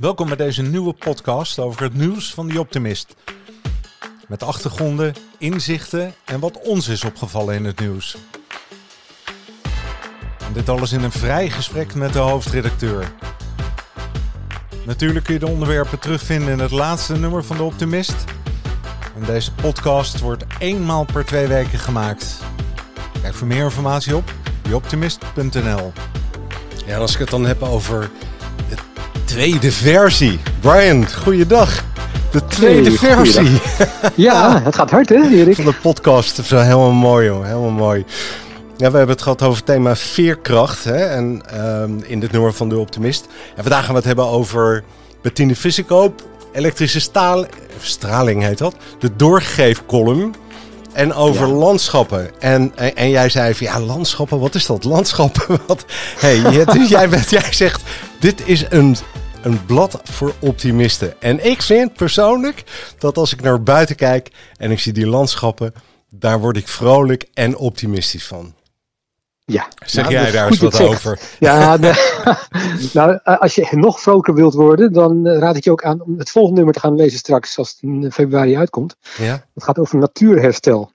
Welkom bij deze nieuwe podcast over het nieuws van The Optimist. Met achtergronden, inzichten en wat ons is opgevallen in het nieuws. En dit alles in een vrij gesprek met de hoofdredacteur. Natuurlijk kun je de onderwerpen terugvinden in het laatste nummer van The Optimist. En deze podcast wordt eenmaal per twee weken gemaakt. Kijk voor meer informatie op theoptimist.nl. Ja, als ik het dan heb over de tweede versie. Brian, goeiedag. De tweede Hey, versie Ja, het gaat hard hè, Erik? van de podcast. Dat is wel helemaal mooi, joh. Helemaal mooi. Ja, we hebben het gehad over het thema veerkracht. Hè? En ehm, in dit nummer van De Optimist. En vandaag gaan we het hebben over Bettine Vissekoop. Elektrische staal, straling heet dat. De doorgeefcolumn. En over Ja. landschappen. En, en, en jij zei van ja, landschappen, wat is dat? Landschappen? Wat? Hey, dus jij, bent, jij zegt, dit is een, een blad voor optimisten. En ik vind persoonlijk dat als ik naar buiten kijk en ik zie die landschappen, daar word ik vrolijk en optimistisch van. Ja. Zeg Nou, jij daar eens wat over? Ja, nou, eh, als je nog vrolijker wilt worden, dan eh, raad ik je ook aan om het volgende nummer te gaan lezen straks, als het in februari uitkomt. Ja? Het gaat over natuurherstel.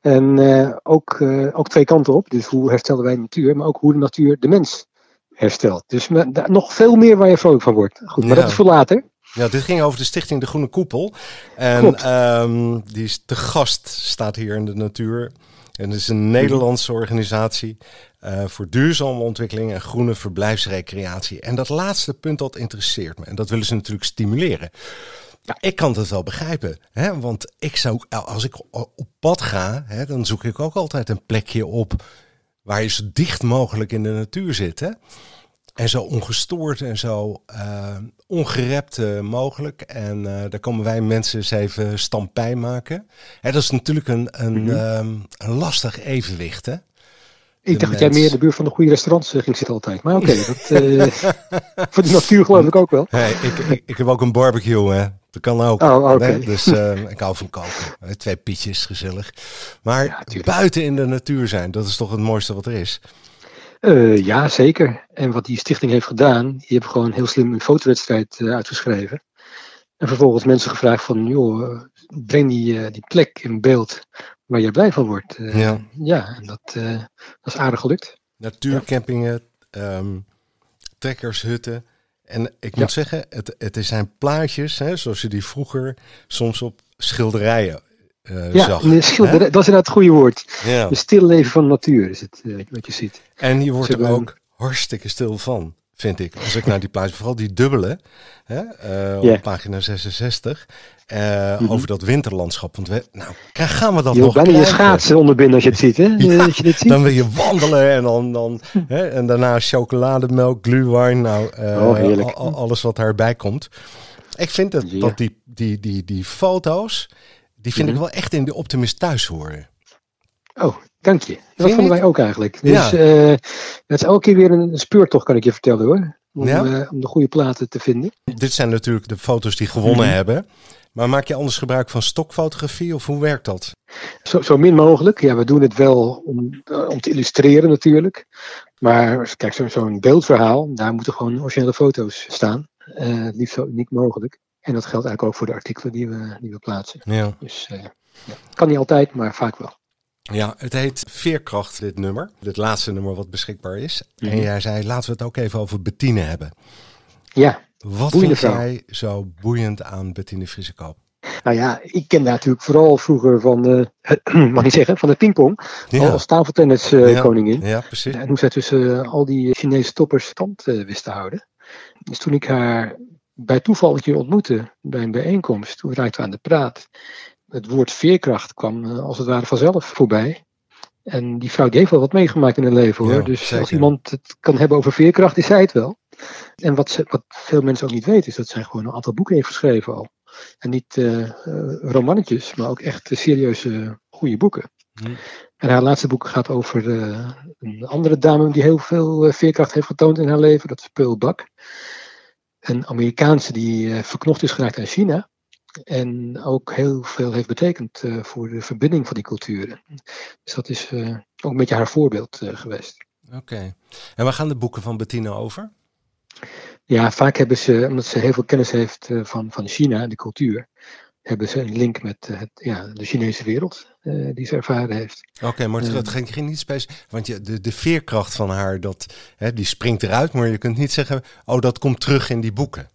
En eh, ook, ook twee kanten op. Dus hoe herstellen wij de natuur, maar ook hoe de natuur de mens herstelt. Dus daar nog veel meer waar je vrolijk van wordt. Goed, maar Ja. dat is voor later. Ja, dit ging over de stichting De Groene Koepel. En ehm, die is te gast, staat hier in de natuur. En het is een Nederlandse organisatie eh, voor duurzame ontwikkeling en groene verblijfsrecreatie. En dat laatste punt, dat interesseert me. En dat willen ze natuurlijk stimuleren. Ik kan het wel begrijpen. Hè? Want ik zou, als ik op pad ga, hè, dan zoek ik ook altijd een plekje op waar je zo dicht mogelijk in de natuur zit. Hè? En zo ongestoord en zo eh, ongerept eh, mogelijk. En eh, daar komen wij mensen eens even stampij maken. Hè, dat is natuurlijk een, een, Mhm. ehm, een lastig evenwicht. Hè? Ik De dacht dat jij meer in de buurt van de goede restaurants ging zitten altijd. Maar oké, voor de natuur geloof ik ook wel. Hey, ik, ik, ik heb ook een barbecue, hè. Dat kan ook. Oh, oké. hè. Dus ik hou van koken. Twee pietjes, gezellig. Maar Ja, buiten in de natuur zijn, dat is toch het mooiste wat er is. Eh, ja, zeker. En wat die stichting heeft gedaan, die hebben gewoon heel slim een fotowedstrijd eh, uitgeschreven. En vervolgens mensen gevraagd van, joh, breng die, eh, die plek in beeld waar jij blij van wordt. Ja. ja, en dat, dat is aardig gelukt. Natuurcampingen, ehm, trekkershutten. En ik Ja. moet zeggen, het, het zijn plaatjes, hè, zoals je die vroeger soms op schilderijen eh, ja, zag. schilderij, dat is inderdaad het goede woord. Ja. De stilleven van de natuur is het, eh, wat je ziet. En je wordt er ook hartstikke stil van, vind ik. Als ik naar die plaatjes, vooral die dubbele, hè, eh, op pagina 66, eh, Mhm. over dat winterlandschap. Want we, nou, gaan we dat Je nog bijna je krijgen? schaatsen onderbinden als je het ziet, hè? Ja, als je dit ziet. Dan wil je wandelen en, dan, dan, hè, en daarna chocolademelk, glühwein, nou, Oh, alles wat daarbij komt. Ik vind dat, Ja. dat die, die, die, die foto's, die vind Mhm. ik wel echt in de optimist thuis horen. Oh, dank je. Dat vonden niet? wij ook eigenlijk. Dus Ja. eh, het is elke keer weer een speurtocht, kan ik je vertellen hoor. Om, Ja? eh, om de goede platen te vinden. Dit zijn natuurlijk de foto's die gewonnen Mhm. hebben. Maar maak je anders gebruik van stokfotografie of hoe werkt dat? Zo, zo min mogelijk. Ja, we doen het wel om, eh, om te illustreren natuurlijk. Maar kijk, zo- zo'n beeldverhaal, daar moeten gewoon originele foto's staan. Eh, liefst zo uniek mogelijk. En dat geldt eigenlijk ook voor de artikelen die we, die we plaatsen. Ja. Dus eh, ja. kan niet altijd, maar vaak wel. ja, het heet Veerkracht, dit nummer. Dit laatste nummer wat beschikbaar is. En Mhm. jij zei, laten we het ook even over Bettine hebben. Ja, Wat vind jij zo boeiend aan Bettine Friesekoop? nou ja, ik ken haar natuurlijk vooral vroeger van, eh, mag niet zeggen, van de pingpong. Ja, Als tafeltennis eh, Ja. koningin. ja precies. En hoe zij tussen eh, al die Chinese toppers stand wist te houden. Dus toen ik haar bij toeval een keer ontmoette bij een bijeenkomst, toen raakten we aan de praat. Het woord veerkracht kwam eh, als het ware vanzelf voorbij. En die vrouw die heeft wel wat meegemaakt in haar leven hoor. Ja, dus zeker. als iemand het kan hebben over veerkracht, is zij het wel. En wat, ze, wat veel mensen ook niet weten, is dat zij gewoon een aantal boeken heeft geschreven al. En niet eh, romannetjes, maar ook echt serieuze, goede boeken. En haar laatste boek gaat over een andere dame die heel veel veerkracht heeft getoond in haar leven. Dat is Pearl Buck. Een Amerikaanse die eh, verknocht is geraakt aan China. En ook heel veel heeft betekend eh, voor de verbinding van die culturen. Dus dat is eh, ook een beetje haar voorbeeld geweest. Oké. En waar gaan de boeken van Bettina over? Ja, vaak hebben ze, omdat ze heel veel kennis heeft van, van China en de cultuur, hebben ze een link met het, ja, de Chinese wereld uh, die ze ervaren heeft. Oké, maar het ging, ging niet specifiek, want je, de, de veerkracht van haar, dat, hè, die springt eruit, maar je kunt niet zeggen, oh dat komt terug in die boeken.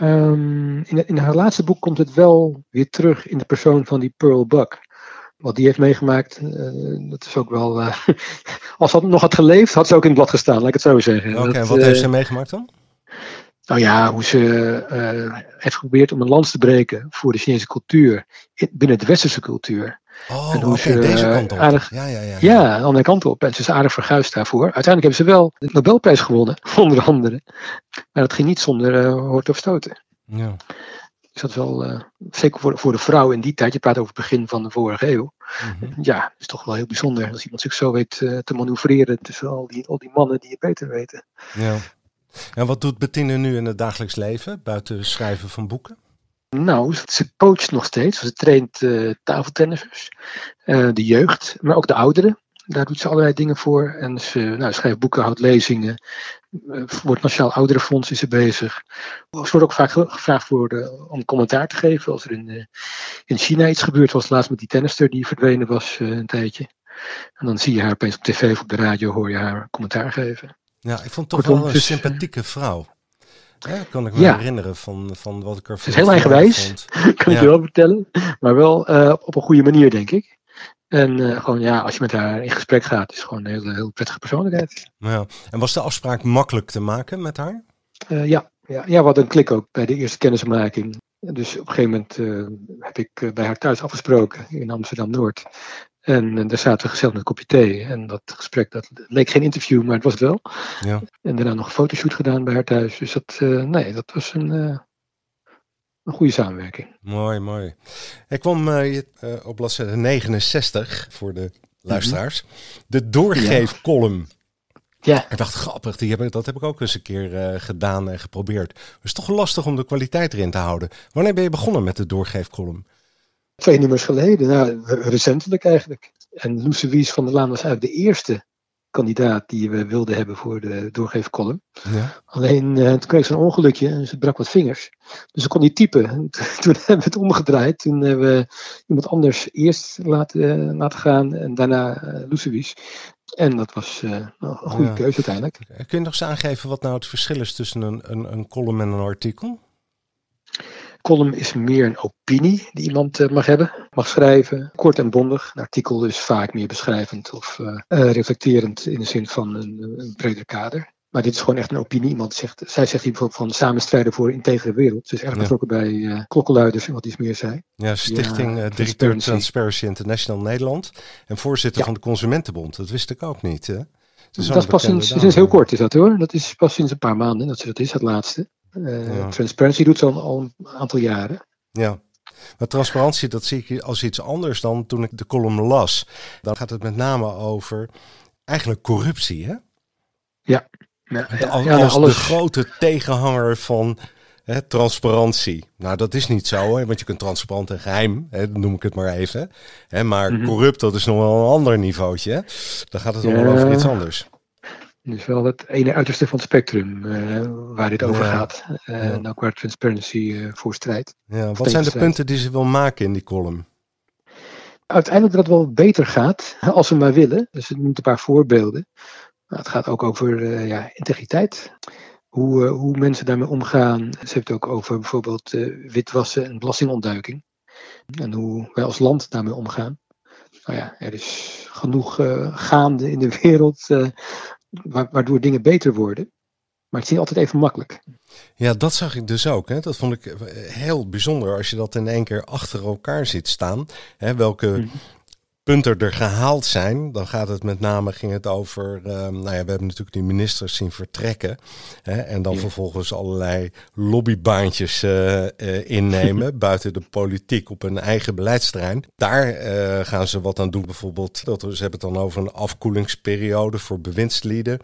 Um, in, in haar laatste boek komt het wel weer terug in de persoon van die Pearl Buck wat die heeft meegemaakt, uh, dat is ook wel. Uh, als ze nog had geleefd, had ze ook in het blad gestaan, laat ik het zo zeggen. Oké, okay, wat heeft ze meegemaakt dan? Nou ja, hoe ze heeft geprobeerd om een lans te breken voor de Chinese cultuur in, binnen de westerse cultuur. Oh, en hoe okay, ze, deze kant op. Aardig, ja, ja, ja, ja. ja, de andere kant op. En ze is aardig verguisd daarvoor. Uiteindelijk hebben ze wel de Nobelprijs gewonnen, onder andere. Maar dat ging niet zonder hoort of stoten. Ja. Dus dat is wel, uh, zeker voor, voor de vrouw in die tijd, je praat over het begin van de vorige eeuw. Mm -hmm. Ja, is toch wel heel bijzonder als iemand zich zo weet uh, te manoeuvreren tussen al die, al die mannen die het beter weten. Ja. En wat doet Bettine nu in het dagelijks leven, buiten schrijven van boeken? Nou, ze coacht nog steeds. Ze traint uh, tafeltennissers, de jeugd, maar ook de ouderen. Daar doet ze allerlei dingen voor. En ze nou, schrijft boeken, houdt lezingen. Voor het Nationaal Ouderenfonds is ze bezig. Ze wordt ook vaak gevraagd voor om commentaar te geven. Als er in, in China iets gebeurd was, laatst met die tennister die verdwenen was een tijdje. En dan zie je haar opeens op tv of op de radio, hoor je haar commentaar geven. Ja, ik vond het toch Kortom, wel een dus, sympathieke vrouw. Ja, kan ik me ja. herinneren van, van wat ik er Ze is heel eigenwijs, kan ik je wel vertellen. Maar wel uh, op een goede manier, denk ik. En uh, gewoon, ja, als je met haar in gesprek gaat, is het gewoon een hele, heel prettige persoonlijkheid. Ja. En was de afspraak makkelijk te maken met haar? Uh, ja. Ja, ja, we hadden een klik ook bij de eerste kennismaking. Dus op een gegeven moment heb ik bij haar thuis afgesproken in Amsterdam-Noord. En daar zaten we gezellig met een kopje thee. En dat gesprek, dat leek geen interview, maar het was het wel. Ja. En daarna nog een fotoshoot gedaan bij haar thuis. Dus dat, nee, dat was een een goede samenwerking. Mooi, mooi. Ik kwam uh, op bladzijde 69 voor de luisteraars. Mm -hmm. De doorgeefcolumn. Ja. Ik dacht, grappig, die heb, dat heb ik ook eens een keer gedaan en geprobeerd. Het is toch lastig om de kwaliteit erin te houden. Wanneer ben je begonnen met de doorgeefcolumn? Twee nummers geleden, nou, recentelijk eigenlijk. En Loes Wies van der Laan was eigenlijk de eerste kandidaat die we wilden hebben voor de doorgeefcolumn. Ja. Alleen uh, toen kreeg ze een ongelukje en ze brak wat vingers. Dus ze kon niet typen. Toen hebben we het omgedraaid. Toen hebben we iemand anders eerst laten, uh, laten gaan en daarna uh. En dat was uh, een goede ja. keuze uiteindelijk. Kun je nog eens aangeven wat nou het verschil is tussen een, een, een column en een artikel? Column is meer een opinie die iemand uh, mag hebben, mag schrijven. Kort en bondig. Een artikel is vaak meer beschrijvend of uh, uh, reflecterend in de zin van een, een breder kader. Maar dit is gewoon echt een opinie. Iemand zegt, zij zegt hier bijvoorbeeld van samenstrijden voor een integere wereld. Ze is erg ja. betrokken bij uh, klokkenluiders en wat iets meer zei. Ja, Stichting ja, uh, Directeur Transparency International Nederland. En voorzitter ja. van de Consumentenbond. Dat wist ik ook niet. Hè? Dat is, dat pas sinds, sinds, heel kort is dat hoor. Dat is pas sinds een paar maanden dat ze dat is, het laatste. Ja. Transparency doet zo al een aantal jaren. Ja. Maar transparantie, dat zie ik als iets anders dan toen ik de column las. Dan gaat het met name over eigenlijk corruptie, hè? Ja. ja, als, ja alles... de grote tegenhanger van hè, transparantie. Nou, dat is niet zo, hè, want je kunt transparant en geheim, hè, noem ik het maar even. Hè, maar mm -hmm. corrupt, dat is nog wel een ander niveautje. Hè? Dan gaat het allemaal over iets anders. Dus wel het ene uiterste van het spectrum uh, waar dit over Ja. gaat. Uh, Ja. En ook waar transparency uh, voor strijdt. Ja, wat zijn de strijd. punten die ze wil maken in die column? Uiteindelijk dat het wel beter gaat, als we maar willen. Dus het noemt een paar voorbeelden. Het gaat ook over eh, ja, integriteit. Hoe, eh, hoe mensen daarmee omgaan. Ze heeft het ook over bijvoorbeeld eh, witwassen en belastingontduiking. En hoe wij als land daarmee omgaan. Nou ja, er is genoeg eh, gaande in de wereld eh, waardoor dingen beter worden. Maar het is niet altijd even makkelijk. Ja, dat zag ik dus ook. Hè. Dat vond ik eh, heel bijzonder als je dat in één keer achter elkaar ziet staan. Hè, welke Mhm. Punten er gehaald zijn. Dan gaat het met name ging het over. ehm, nou ja, we hebben natuurlijk die ministers zien vertrekken. Hè, en dan Ja. vervolgens allerlei lobbybaantjes eh, eh, innemen. buiten de politiek op hun eigen beleidsterrein. Daar eh, gaan ze wat aan doen. Bijvoorbeeld, dat, ze hebben het dan over een afkoelingsperiode voor bewindslieden.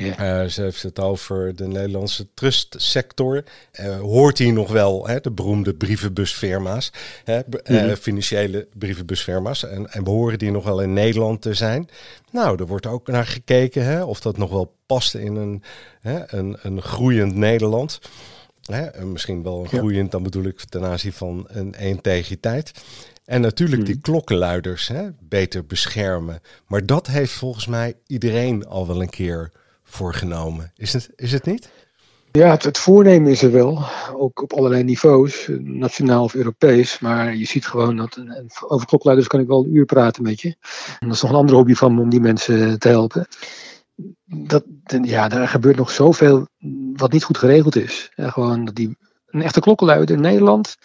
Yeah. ze heeft het over de Nederlandse trustsector. Uh, hoort hier nog wel hè, de beroemde brievenbusfirma's, hè, mm financiële brievenbusfirma's. En, en behoren die nog wel in Nederland te zijn? Nou, er wordt ook naar gekeken hè, of dat nog wel past in een, hè, een, een groeiend Nederland. Hè, misschien wel een groeiend, dan bedoel ik ten aanzien van een integriteit. En natuurlijk die hmm. klokkenluiders hè, beter beschermen. Maar dat heeft volgens mij iedereen al wel een keer voorgenomen. Is het, is het niet? Ja, het, voornemen is er wel. Ook op allerlei niveaus, nationaal of Europees. Maar je ziet gewoon dat. Over klokluiders kan ik wel een uur praten met je. En dat is nog een andere hobby van me om die mensen te helpen. Dat, ja, er gebeurt nog zoveel wat niet goed geregeld is. Ja, gewoon dat die een echte klokkenluider in Nederland,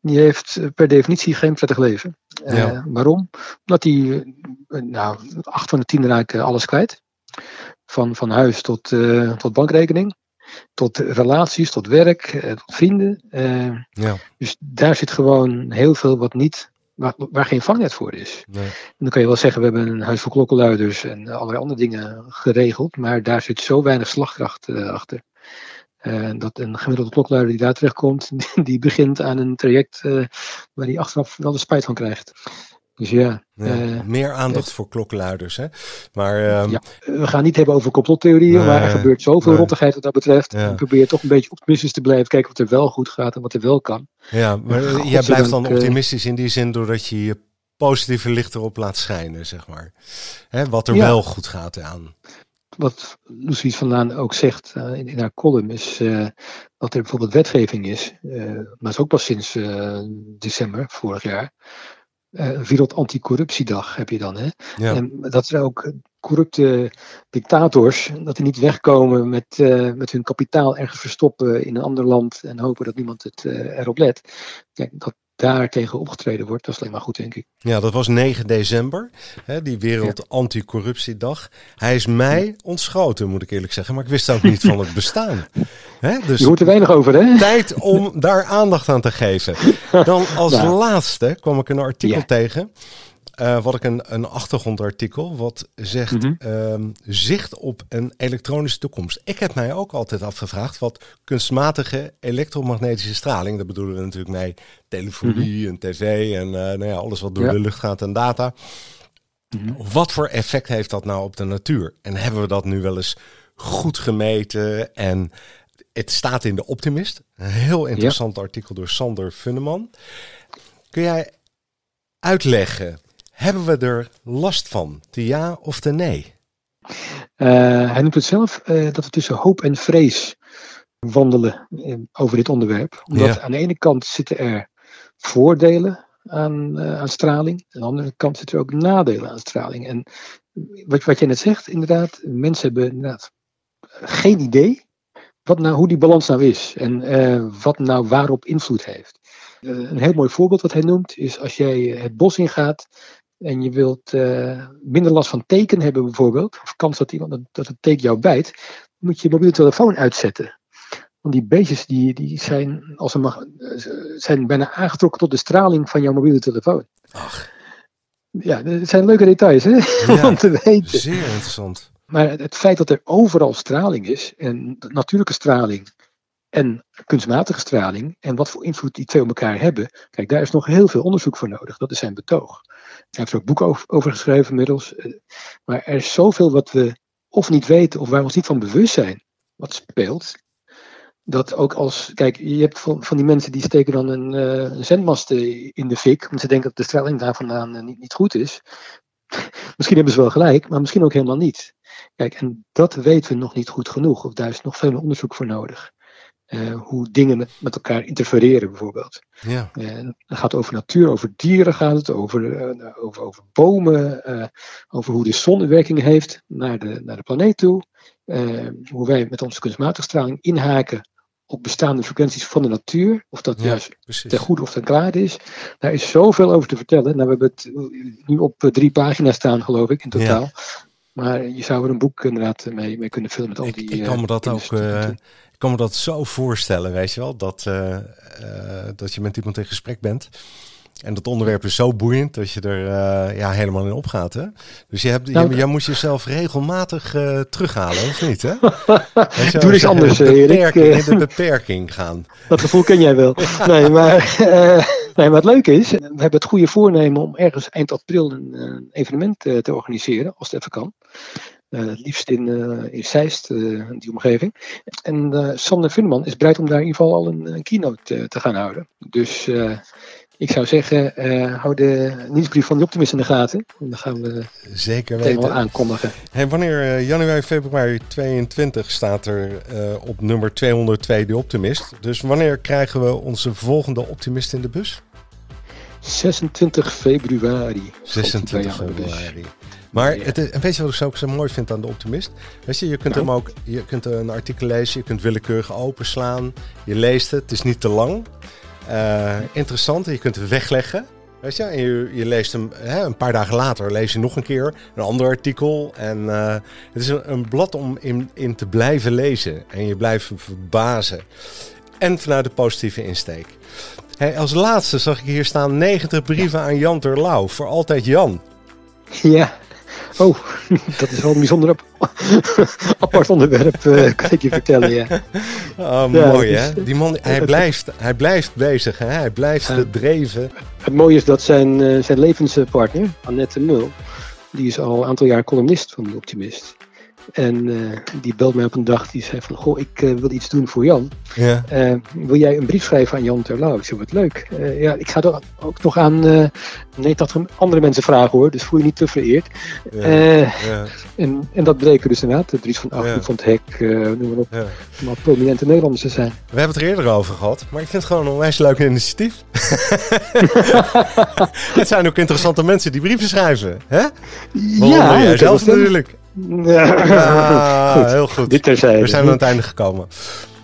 die heeft eh, per definitie geen prettig leven. Uh, waarom? Omdat hij, uh, nou, acht van de tien raken alles kwijt. Van, van huis tot, tot bankrekening, tot relaties, tot werk, tot vrienden. Ja. Dus daar zit gewoon heel veel wat niet, waar, waar geen vangnet voor is. Nee. En dan kan je wel zeggen, we hebben een huis voor klokkenluiders en allerlei andere dingen geregeld, maar daar zit zo weinig slagkracht achter. Uh, dat een gemiddelde klokluider die daar terechtkomt, die begint aan een traject uh, waar hij achteraf wel de spijt van krijgt. Dus ja. Uh, meer aandacht voor klokluiders, hè? Maar, ehm, ja, we gaan niet hebben over complottheorieën, maar er gebeurt zoveel nee. rottigheid wat dat betreft. Ja. probeer toch een beetje optimistisch te blijven, kijken wat er wel goed gaat en wat er wel kan. Ja, maar jij blijft dan optimistisch in die zin doordat je je positieve licht erop laat schijnen, zeg maar. Hè, wat er wel goed gaat aan wat Lucie van Laan ook zegt uh, in, in, haar column is uh, dat er bijvoorbeeld wetgeving is, uh, maar is ook pas sinds december vorig jaar. Wereld Anticorruptiedag heb je dan. Hè? Ja. En dat er ook corrupte dictators, dat die niet wegkomen met, met hun kapitaal ergens verstoppen in een ander land en hopen dat niemand het erop let. Kijk, dat, daar tegen opgetreden wordt, dat is alleen maar goed, denk ik. Ja, dat was 9 december, hè, die Wereld Anticorruptiedag. Hij is mij ontschoten, moet ik eerlijk zeggen, maar ik wist ook niet van het bestaan. Hè, dus Je hoort er weinig over, hè? Tijd om daar aandacht aan te geven. Dan als nou. laatste kwam ik een artikel tegen uh, wat ik een, een achtergrondartikel wat zegt mhm. ehm, zicht op een elektronische toekomst. Ik heb mij ook altijd afgevraagd wat kunstmatige elektromagnetische straling, daar bedoelen we natuurlijk mee telefonie mhm. en tv en uh, nou ja, alles wat door de lucht gaat en data. Mhm. Wat voor effect heeft dat nou op de natuur? En hebben we dat nu wel eens goed gemeten? En het staat in de Optimist, een heel interessant artikel door Sander Funneman. Kun jij uitleggen hebben we er last van? De ja of de nee? Uh, hij noemt het zelf uh, dat we tussen hoop en vrees wandelen uh, over dit onderwerp. Omdat aan de ene kant zitten er voordelen aan, aan straling. Aan de andere kant zitten er ook nadelen aan straling. En wat, wat je net zegt, inderdaad, mensen hebben inderdaad geen idee wat nou, hoe die balans nou is. En wat nou waarop invloed heeft. een heel mooi voorbeeld wat hij noemt is als jij het bos ingaat en je wilt uh, minder last van teken hebben bijvoorbeeld, of kans dat, iemand, dat het teken jou bijt, moet je je mobiele telefoon uitzetten. Want die beestjes die, die zijn, als mag, eh, zijn bijna aangetrokken tot de straling van jouw mobiele telefoon. Ach. Ja, het zijn leuke details hè? Ja, om te weten. Zeer interessant. Maar het feit dat er overal straling is, en natuurlijke straling en kunstmatige straling, en wat voor invloed die twee op elkaar hebben, kijk, daar is nog heel veel onderzoek voor nodig. Dat is zijn betoog. Hij heeft er ook boeken over, over geschreven inmiddels. Eh, maar er is zoveel wat we of niet weten of waar we ons niet van bewust zijn wat speelt. Dat ook als, kijk, je hebt van, van die mensen die steken dan een, uh, zendmast in de fik, omdat ze denken dat de straling daar vandaan niet, niet goed is. misschien hebben ze wel gelijk, maar misschien ook helemaal niet. Kijk, en dat weten we nog niet goed genoeg, of daar is nog veel meer onderzoek voor nodig. Uh, hoe dingen met, elkaar interfereren, bijvoorbeeld. Ja. Uh, het gaat over natuur, over dieren gaat het, over, uh, over, over bomen, over hoe de zon werking heeft naar de, naar de planeet toe. hoe wij met onze kunstmatige straling inhaken op bestaande frequenties van de natuur. Of dat juist ten goede of ten kwade is. Daar is zoveel over te vertellen. Nou, we hebben het nu op drie pagina's staan, geloof ik, in totaal. Ja. Maar je zou er een boek inderdaad mee, mee kunnen vullen met al die. Ik, ik kan me dat ook kan me dat zo voorstellen, weet je wel, dat, uh, dat je met iemand in gesprek bent. En dat onderwerp is zo boeiend dat je er uh, ja, helemaal in opgaat. Hè? Dus je hebt, Nou, je, jij moet jezelf regelmatig uh, terughalen, of niet? Hè? Doe niks anders, de Erik. beperking, in de beperking gaan. Dat gevoel ken jij wel. Nee, maar, uh, nee, maar het leuke is, we hebben het goede voornemen om ergens eind april een, een evenement te organiseren, als het even kan. Uh, het liefst in, uh, in Zeist, uh, die omgeving. En Sander Funneman is bereid om daar in ieder geval al een, een keynote te gaan houden. Dus ik zou zeggen, hou de nieuwsbrief van de Optimist in de gaten. En dan gaan we Zeker weten. aankondigen. Hey, wanneer januari, februari 22 staat er op nummer 202 de Optimist. Dus wanneer krijgen we onze volgende Optimist in de bus? 26 februari. 26 februari. Maar het, en weet je wat ik ook zo mooi vind aan de Optimist? Weet je, je kunt Nou. hem ook, je kunt een artikel lezen, je kunt willekeurig openslaan, je leest het, het is niet te lang. Uh, interessant, je kunt het wegleggen. Weet je, en je, je leest hem hè, een paar dagen later, lees je nog een keer een ander artikel. En uh, het is een, een, blad om in, in te blijven lezen. En je blijft verbazen. En vanuit de positieve insteek. Hey, als laatste zag ik hier staan 90 brieven aan Jan Terlouw. Voor altijd Jan. Ja, Oh, dat is wel een bijzonder ap apart onderwerp, uh, kan ik je vertellen. Ja. Oh, mooi hè? Die man, hij blijft, hij blijft bezig, hè? hij blijft Ja. gedreven. Het mooie is dat zijn, uh, zijn levenspartner, Annette Nul, die is al een aantal jaar columnist van de Optimist. En uh, die belt mij op een dag, die zei van, goh, ik wil iets doen voor Jan. Ja. Uh, wil jij een brief schrijven aan Jan Terlouw? Ik zei, wat leuk. Ja, ik ga er ook nog aan, nee, dat andere mensen vragen hoor, dus voel je niet te vereerd. Ja. ja. En, en dat bleken dus inderdaad, de Dries van Acht, ja. van het Hek, noem maar op, ja. maar prominente Nederlanders te zijn. We hebben het er eerder over gehad, maar ik vind het gewoon een onwijs leuk initiatief. het zijn ook interessante mensen die brieven schrijven, hè? Ja, jij zelf natuurlijk. Ja, ah, heel goed. Dit terzijde. We zijn aan het einde gekomen.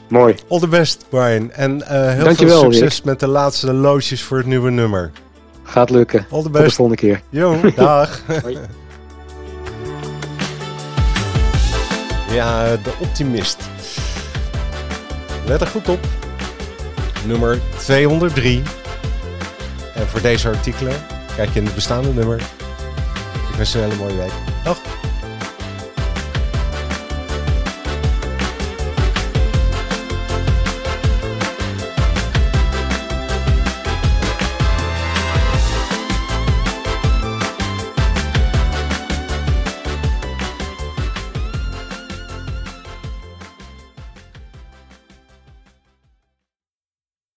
Mooi. All the best, Brian. En uh, heel Dankjewel, veel succes Rick. met de laatste loodjes voor het nieuwe nummer. Gaat lukken. All the Tot best. de volgende keer. Jo, dag. Hoi. ja, de optimist. Let er goed op. Nummer 203. En voor deze artikelen kijk je in het bestaande nummer. Ik wens je een hele mooie week. Dag.